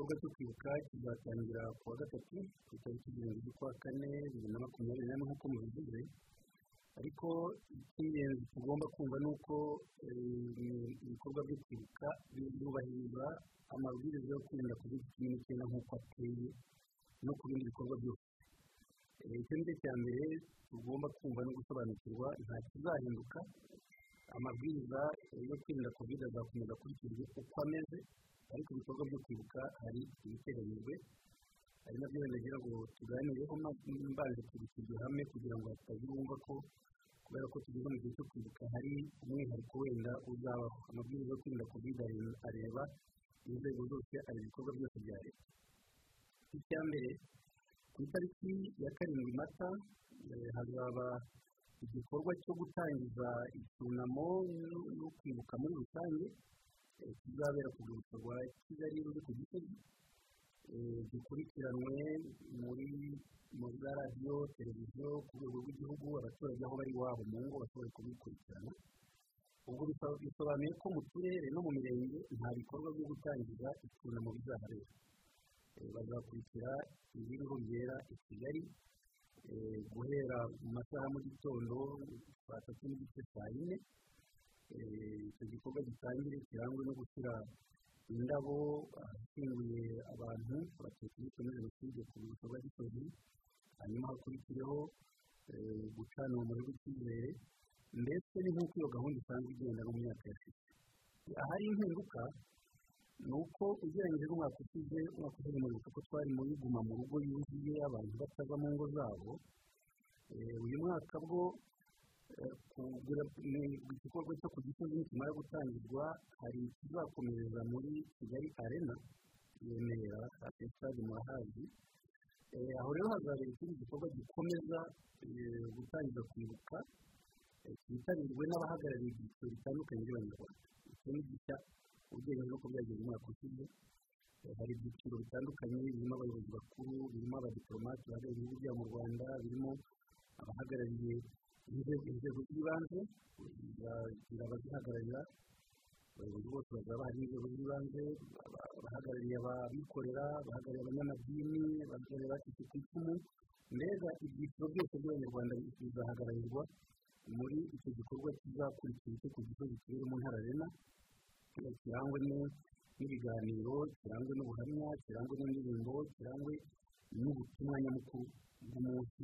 igikorwa cyo kwibuka kizatangira ku wa gatatu ku itariki zirindwi z'ukwa kane bibiri na makumyabiri n'ane nk'uko mubivuze ariko icy'ingenzi tugomba kumva ni uko ibikorwa byo kwibuka byubahiriza amabwiriza yo kwirinda covid cumi n'icyenda nk'uko ateye no ku bindi bikorwa byose. Icyo ni cyo cya mbere tugomba kumva no gusobanukirwa nta kizahinduka amabwiriza yo kwirinda covid azakomeza akurikizwa uko ameze. Ariko ibikorwa byo kwibuka hari ibiteganyijwe ari na byo nagira ngo tuganireho mbanje kubikirwa hamwe kugira ngo hatagira wumva ko kubera ko tugeze mu gihe cyo kwibuka hari umwihariko wenda uzabaho. Amabwiriza yo kwirinda covid areba inzego zose ari ibikorwa byose bya leta. Icya mbere ku itariki ya karindwi mata hazaba igikorwa cyo gutangiza icyunamo no kwibuka muri rusange. Kizabera ku rwibutso rwa kigali ruri ku gisozi gikurikiranwe muri muri za radiyo televiziyo ku rwego rw'igihugu abaturage aho bari iwabo mu ngo bashobora kubikurikirana. Ubwo bisobanuye ko mu turere no mu mirenge nta bikorwa byo gutangiza icyunamo bizahabera bazakurikira ibiriho byera i kigali. Guhera mu masaha mu gitondo saa tatu n'igice saa yine. Icyo gikorwa gitangire kirangwe no gushyira indabo ahashyinguye abantu abatutsi bishwe muri jenoside ku rwibutso rwa gisozi hanyuma hakurikireho gucana urumuri rw'icyizere ndetse ni nk'uko iyo gahunda isanzwe igenda mu myaka yashize. Ahari impinduka ni uko ugereranyije n'umwaka ushize umwaka ushize muribuka ko twari muri guma mu rugo yuzuye abantu batava mu ngo zabo. Uyu mwaka bwo igikorwa cyo ku gisozi nikimara gutangirwa hari ikizakomereza muri kigali arena yemerera hafi stade murahazi aho rero hazabera ikindi gikorwa gikomeza gutangiza kwibuka cyitabirwe n'abahagarariye ibyiciro bitandukanye by'abanyarwanda. Icyo ni gishya ugereranyije n'uko byagenze umwaka ushize. Hari ibyiciro bitandukanye birimo abayobozi bakuru birimo abadiporomate bahagarariye ibihugu byabo mu rwanda birimo abahagarariye inzego z'ibanze abazihagararira abayobozi bose bazaba bahari inzego z'ibanze abahagarariye abikorera abahagarariye abanyamadini abahagarariye abacitse ku icumu mbega ibyiciro byose by'abanyarwanda bizahagararirwa muri icyo gikorwa kizakurikira icyo ku gisozi kibera mu ntara arena kirangwe n'ibiganiro kirangwe n'ubuhamya kirangwe n'indirimbo kirangwe n'ubutumwa nyamukuru bw'umunsi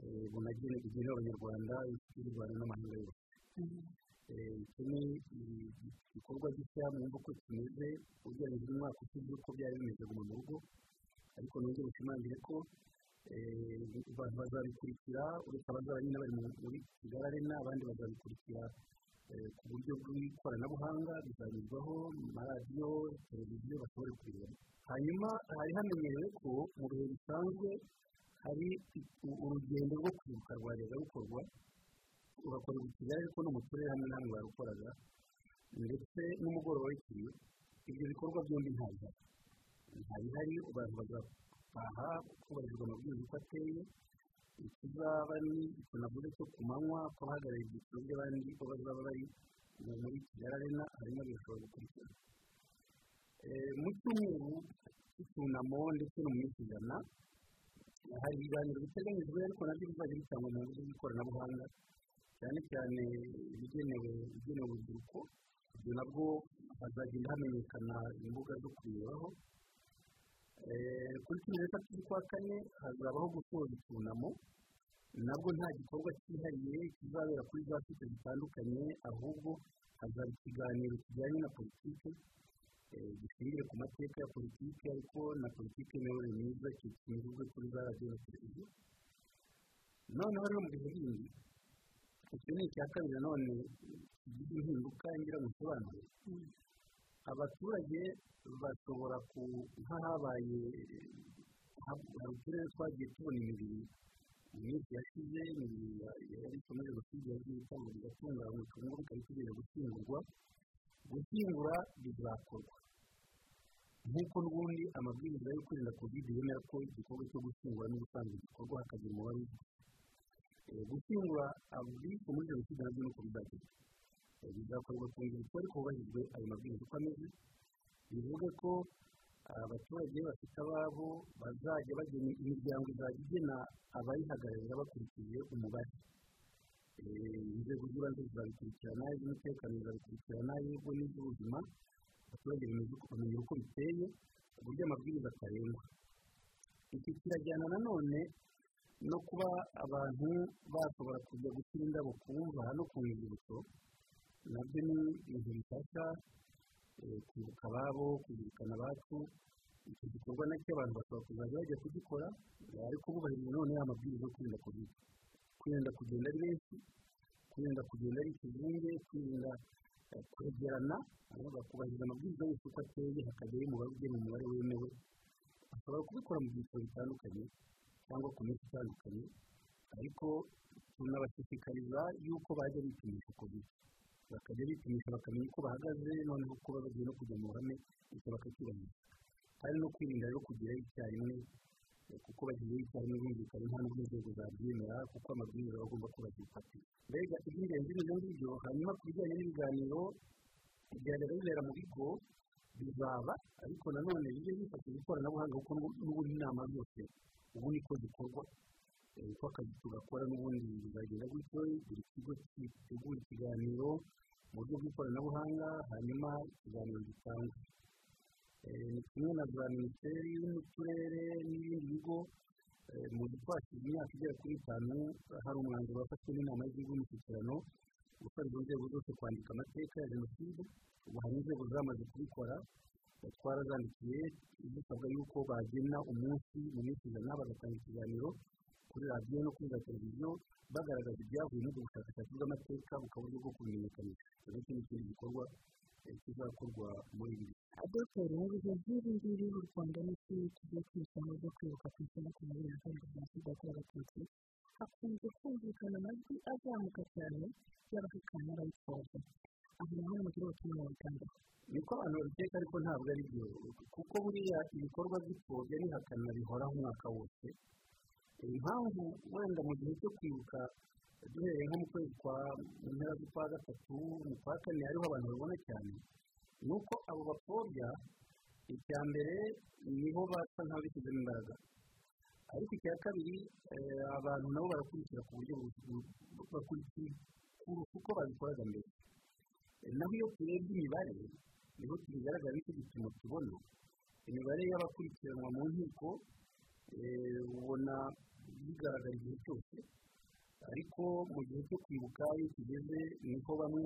bugenewe abanyarwanda b'u rwanda n'amahanga yose iki ni igikorwa gishya mwumva ko kimeze ugereranyije n'umwaka ushize uko byari bimeze mu rugo ariko nongere ushimangire ko abantu bazabikurikira uretse abazaba nyine bari muri kigali arena abandi bazabikurikira ku buryo bw'ikoranabuhanga bizanyuzwaho mu maradiyo televiziyo bashobora kubireba hanyuma hari hamenyerewe ko mu bihe bisanzwe hari urugendo rwo kwibuka rwajyaga rukorwa ugakorerwa i ariko no mu turere hamwe na hamwe barukoraga ndetse n'umugoroba w'ikiriyo ibyo bikorwa byombi ntabihari ntabihari abantu bagataha hubahirizwa amabwiriza uko ateye ikizaba ni tunavuze ko ku manywa ko abahagarariye ibyiciro by'abandi ko bazaba bari muri kigali arena harimo birashobora gukurikirana. Mu cyumweru cy'icyunamo ndetse no mu minsi ijana hari ibiganiro biteganyijwe ariko na byo bizajya bitangwa mu buryo bw'ikoranabuhanga cyane cyane ibigenewe ibigenewe urubyiruko ibyo nabwo hazagenda hamenyekana imbuga zo kubirebaho kuri cumi n'eshatu z'ukwa kane hazabaho gusoza icyunamo nabwo nta gikorwa cyihariye kizabera kuri za site zitandukanye ahubwo hazaba ikiganiro kijyanye na politiki gishingiye ku mateka ya politiki ariko na politiki y'imiyoborere myiza kinyujijwe kuri za radiyo na televiziyo noneho rero mu bihe bindi icyo ni icya kabiri nanone kigize impinduka ngira ngo nsobanure abaturage bashobora nk'ahabaye hari uturere twagiye tubona imibiri mu minsi yashize imibiri yari ikomeje jenoside yagiye itangwa igatunganywa ubu ikaba itegereje gushyingurwa gushyingura bizakorwa nk'uko n'ubundi amabwiriza yo kwirinda kovide yemera ko igikorwa cyo gushyingura n'ubusanzwe gikorwa hakagira umubare uzwi gushyingura abishwe muri jenoside na byo ni uko bizagenda bizakorwa ku nzibutso ariko hubahirizwe ayo mabwiriza uko ameze. Bivuge ko abaturage bafite ababo bazajya bagena imiryango izajya igena abayihagararira bakurikije umubare. Inzego z'ibanze zizabikurikirana iz'umutekano zizabikurikirana yego n'iz'ubuzima. Abaturage bamenya uko biteye uburyo amabwiriza atarengwa iki kirajyana nanone no kuba abantu bashobora kujya gushyira indabo ku mva no ku nzibutso na byo ni ibintu bifasha kwibuka ababo kuzirikana abacu. Iki gikorwa na cyo abantu bashobora kuzajya bajya kugikora ariko bubahiriza none amabwiriza yo kwirinda kovide kwirinda kugenda ari benshi kwirinda kugenda ari ikivunge kwirinda kwegerana bakubahiriza amabwiriza yose uko ateye hakajyaho umubare ugena umubare wemewe. Bashobora kubikora mu byiciro bitandukanye cyangwa ku minsi itandukanye ariko tunabashishikariza yuko bajya bipimisha kovide bakajya bipimisha bakamenya uko bahagaze noneho kuba bagiye no kujya mu ruhame bityo bakacyubahiriza kandi no kwirinda rero kugerayo icyarimwe kuko bagiye icyarimwe bumvikana nta n'ubwo inzego zabyemera kuko amabwiriza aba agomba kuba azifatira mbega iby'ingenzi ni ibyo ngibyo hanyuma ku bijyanye n'ibiganiro byajyaga bibera mu bigo bizaba ariko nanone bijye bifashisha ikoranabuhanga kuko n'ubundi inama zose ubu niko zikorwa. Uko akazi tugakora n'ubundi bizagenda gutyo buri kigo gitegura ikiganiro mu buryo bw'ikoranabuhanga hanyuma ikiganiro gitangwa. Ni kimwe na za minisiteri n'uturere n'ibindi bigo mu twashyira imyaka igera kuri itanu hari umwanzuro wafashwe n'inama y'igihugu y'umushyikirano gusaba izo nzego zose kwandika amateka ya jenoside ubu hari inzego zamaze kubikora twarazandikiye zisabwa yuko bagena umunsi mu minsi ijana bagatanga ikiganiro kuri radiyo no kuri za televiziyo bagaragaza ibyavuye muri ubwo bushakashatsi bw'amateka bukaba uburyo bwo kubimenyekanisha iki ni ikindi gikorwa kizakorwa muri ibi mu bihe nk'ibi ngibi u rwanda n'isi tugiye kwishyura byo kwibuka ku isi makumyabiri na kane jenoside yakorewe abatutsi hakunze kumvikana amajwi azamuka cyane y'abahakana n'abayipfobya aho naho mugira ubutumwa butanga niko abantu babiteka ariko ntabwo ari byo kuko buriya ibikorwa by'ipfobya n'ihakana bihoraho umwaka wose impamvu wenda mu gihe cyo kwibuka duhereye nko mu kwezi kwa mu mpera z'ukwa gatatu mu kwa kane hariho abantu babona cyane ni uko abo bapfobya icya mbere nibo basa nk'ababishyizemo imbaraga. Ariko icya kabiri abantu nabo barakurikira ku buryo bakurikira uko babikoraga mbere. Naho iyo turebye imibare ni ho tubigaragara ni cyo gipimo tubona. Imibare y'abakurikiranwa mu nkiko ubona bigaragara igihe cyose. Ariko mu gihe cyo kwibuka iyo kigeze ni ho bamwe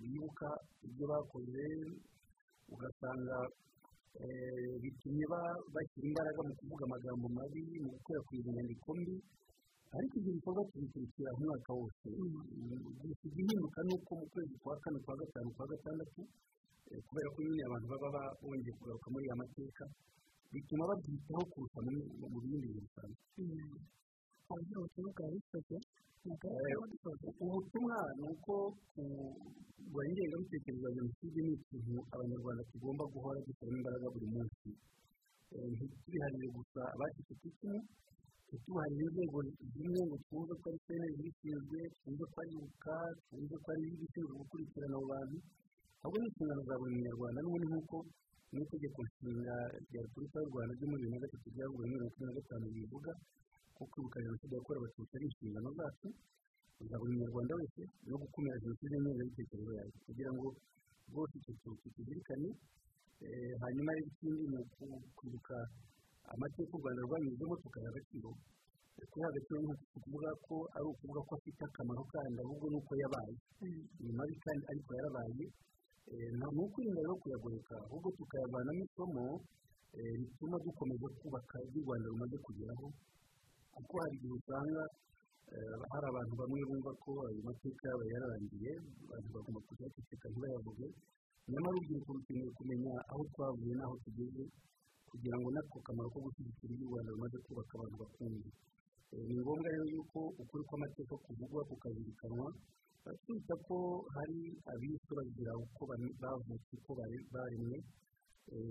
bibuka ibyo bakoze ugasanga bitumye bashyira imbaraga mu kuvuga amagambo mabi mu gukwirakwiza inyandiko mbi. Ariko ibyo bikorwa tubikurikira umwaka wose. Gusa igihinduka ni uko mu kwezi kwa kane kwa gatanu kwa gatandatu kubera ko nyine abantu baba bongeye kugaruka muri aya mateka bituma babyitaho kurusha mu bindi bintu bisanzwe. Hanyuma ubutumwa bwa bisoze ubutumwa ni uko kurwanya ingengabitekerezo ya jenoside ni ikintu abanyarwanda tugomba guhora dushyiramo imbaraga buri munsi ntitubiharire gusa abacitse ku icumu ntitubaharire inzego zimwe ngo twumve ko ari sene zibishinzwe twumve ko ari ibuka twumve ko ari ibishinzwe gukurikirana abo bantu ahubwo ni inshingano za buri munyarwanda n'ubundi nk'uko n'itegeko nshinga rya repubulika y'u rwanda ryo muri bibiri na gatatu ryavuye muri mirongo na gatanu bivuga ko kwibuka jenoside yakorewe abatutsi ari inshingano zacu za buri munyarwanda wese no gukumira jenoside n'ingengabitekerezo yayo kugira ngo rwose icyo kintu tukizirikane hanyuma rero ikindi ni ukwibuka amateka u rwanda rwanyuzemo tukayaha agaciro. Kuyaha agaciro ni ukuvuga ko ari ukuvuga ko afite akamaro kandi ahubwo ni uko yabaye ni mabi kandi ariko yarabaye. Ni ukwirinda rero kuyagoreka ahubwo tukayavanamo isomo rituma dukomeza kubaka ibyo u rwanda rumaze kugeraho. Kuko hari igihe usanga hari abantu bamwe bumva ko ayo mateka yaba yararangiye abantu bagomba kujya baceceka ntibayavuge nyamara urubyiruko rukeneye kumenya aho twavuye n'aho tugeze kugira ngo natwe akamaro ko gushyigikira ibyo u rwanda rumaze kubaka abantu bakunze. Ni ngombwa rero yuko ukuri kw'amateka kuvugwa kukazirikanwa twita ko hari abishe bagira uko bavutse uko baremwe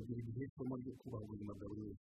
buri gihe isomo ryo kubaha ubuzima bwa buri wese.